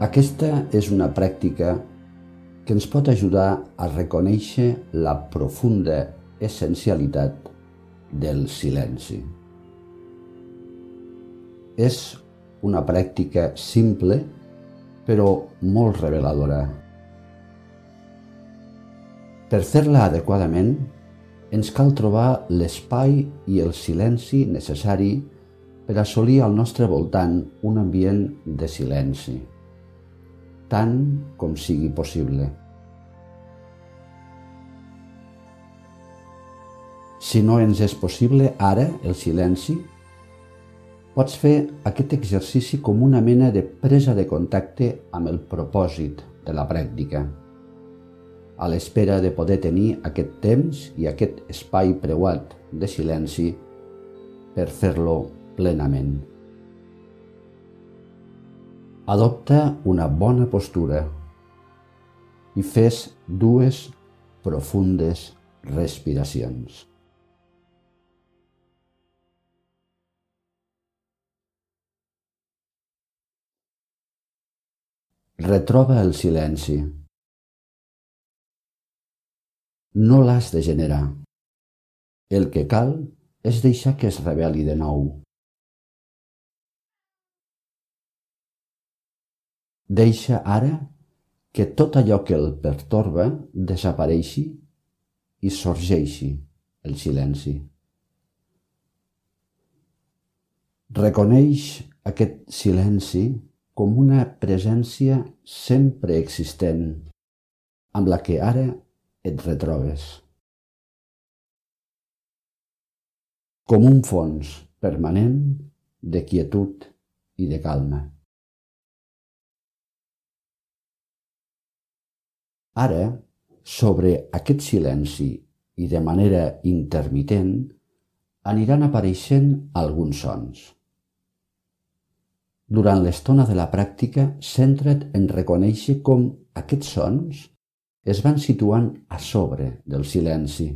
Aquesta és una pràctica que ens pot ajudar a reconèixer la profunda essencialitat del silenci. És una pràctica simple, però molt reveladora. Per fer-la adequadament, ens cal trobar l'espai i el silenci necessari per assolir al nostre voltant un ambient de silenci tant com sigui possible. Si no ens és possible ara el silenci, pots fer aquest exercici com una mena de presa de contacte amb el propòsit de la pràctica, a l'espera de poder tenir aquest temps i aquest espai preuat de silenci per fer-lo plenament. Adopta una bona postura i fes dues profundes respiracions. Retroba el silenci. No l'has de generar. El que cal és deixar que es reveli de nou. Deixa ara que tot allò que el pertorba desapareixi i sorgeixi el silenci. Reconeix aquest silenci com una presència sempre existent amb la que ara et retrobes. Com un fons permanent de quietud i de calma. Ara, sobre aquest silenci i de manera intermitent, aniran apareixent alguns sons. Durant l'estona de la pràctica, centra't en reconèixer com aquests sons es van situant a sobre del silenci.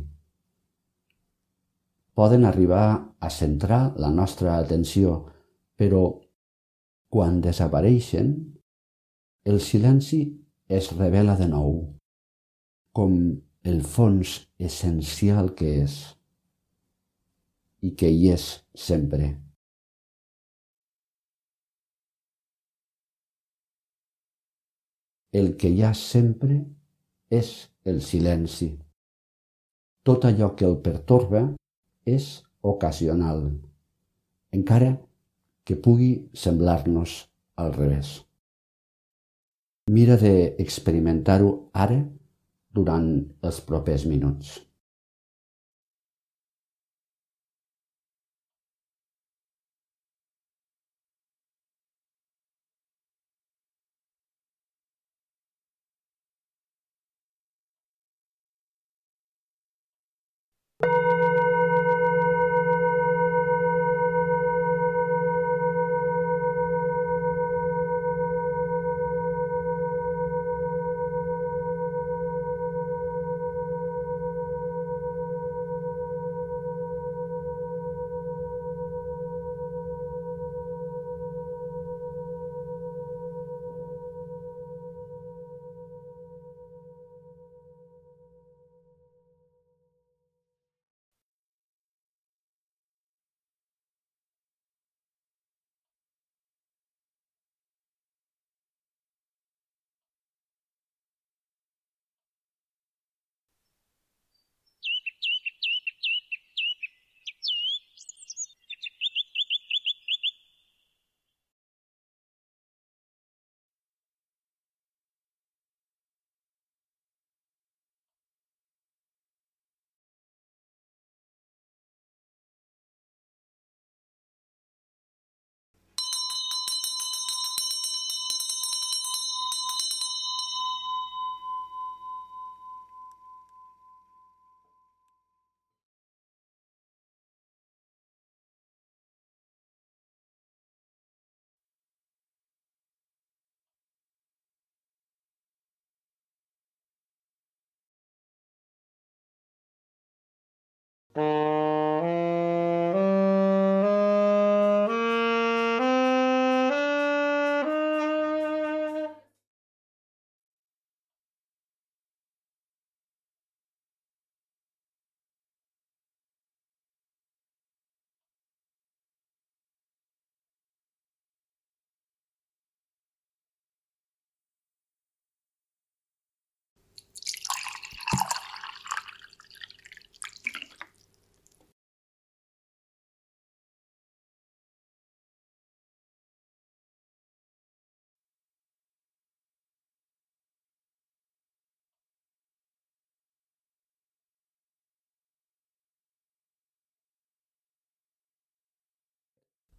Poden arribar a centrar la nostra atenció, però quan desapareixen, el silenci es revela de nou com el fons essencial que és i que hi és sempre. El que hi ha sempre és el silenci. Tot allò que el pertorba és ocasional, encara que pugui semblar-nos al revés. Mira d'experimentar-ho ara durant els propers minuts.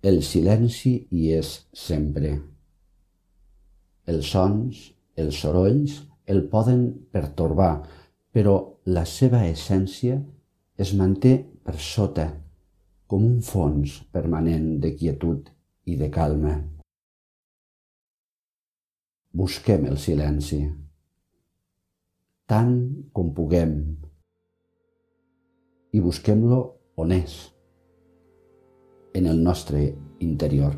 El silenci hi és sempre. Els sons, els sorolls, el poden pertorbar, però la seva essència es manté per sota, com un fons permanent de quietud i de calma. Busquem el silenci, tant com puguem, i busquem-lo on és en el nostre interior.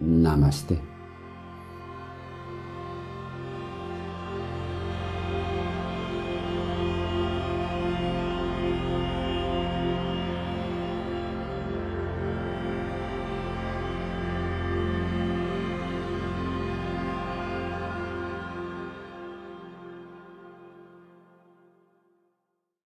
Namaste.